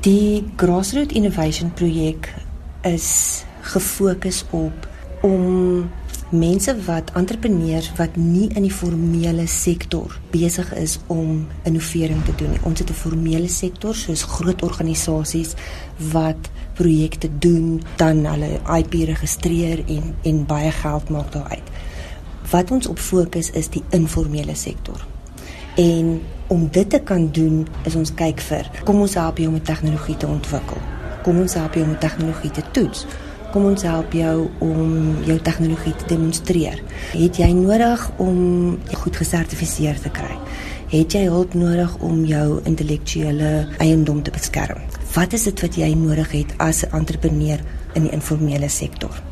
Die Grassroot Innovation projek is gefokus op om mense wat entrepreneurs wat nie in die formele sektor besig is om innovering te doen. Ons het 'n formele sektor soos groot organisasies wat projekte doen, dan hulle IP registreer en en baie geld maak daaruit. Wat ons op fokus is die informele sektor. En om dit te kan doen, is ons kyk vir kom ons help jou om 'n tegnologie te ontwikkel. Kom ons help jou om 'n tegnologie te toets kom ons help jou om jou tegnologie te demonstreer. Het jy nodig om goed gesertifiseer te kry? Het jy hulp nodig om jou intellektuele eiendom te beskerm? Wat is dit wat jy nodig het as 'n entrepreneur in die informele sektor?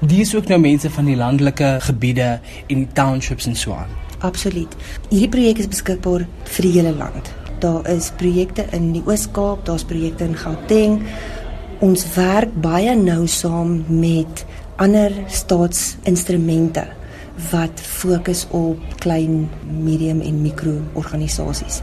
Dis ook nou mense van die landelike gebiede en die townships en so aan. Absoluut. Hierdie projek is beskikbaar vir die hele land. Daar is projekte in die Oos-Kaap, daar's projekte in Gauteng, Ons werk baie nou saam met ander staatsinstrumente wat fokus op klein, medium en mikro organisasies.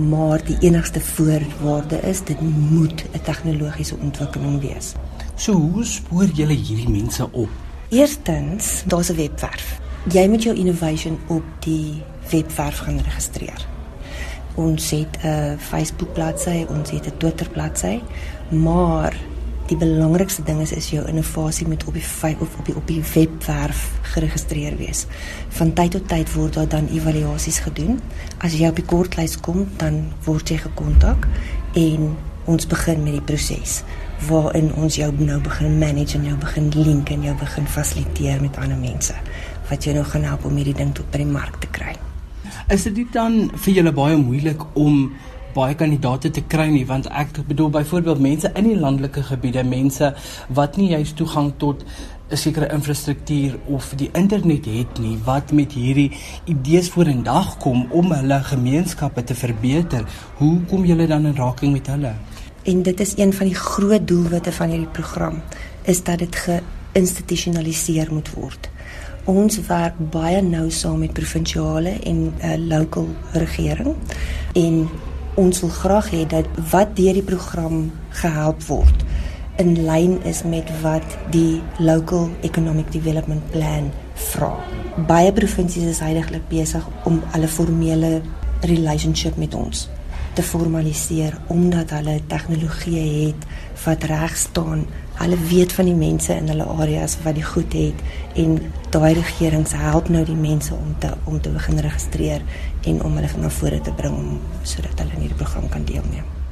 Maar die enigste voorwaarde is dit moet 'n tegnologiese ontwikkeling wees. So hoe spoor julle hierdie mense op? Eerstens, daar's 'n webwerf. Jy moet jou innovation op die webwerf gaan registreer. Ons het 'n Facebook bladsy, ons het 'n Twitter bladsy, maar die belangrikste ding is is jou innovasie moet op die of op die op die webwerf geregistreer wees. Van tyd tot tyd word daar dan evaluasies gedoen. As jy op die kortlys kom, dan word jy gekontak en ons begin met die proses waarin ons jou nou begin manage en jou begin link en jou begin fasiliteer met ander mense wat jou nou gaan help om hierdie ding tot by die mark te kry. Is dit dan vir julle baie moeilik om baie kandidate te kry nie? Want ek bedoel byvoorbeeld mense in die landelike gebiede mense wat nie juist toegang tot 'n sekere infrastruktuur of die internet het nie wat met hierdie idees vorendag kom om hulle gemeenskappe te verbeter. Hoe kom julle dan in raking met hulle? En dit is een van die groot doelwitte van hierdie program is dat dit geïnstitusionaliseer moet word ons werk baie nou saam met provinsiale en uh, local regering en ons wil graag hê dat wat deur die program gehelp word in lyn is met wat die local economic development plan vra. Baie provinsies is heidaglik besig om hulle formele relationship met ons te formaliseer omdat hulle tegnologie het wat reg staan. Hulle weet van die mense in hulle areas wat die goed het en daai regerings help nou die mense om te om te begin registreer en om hulle na vore te bring sodat hulle in hierdie program kan deelneem.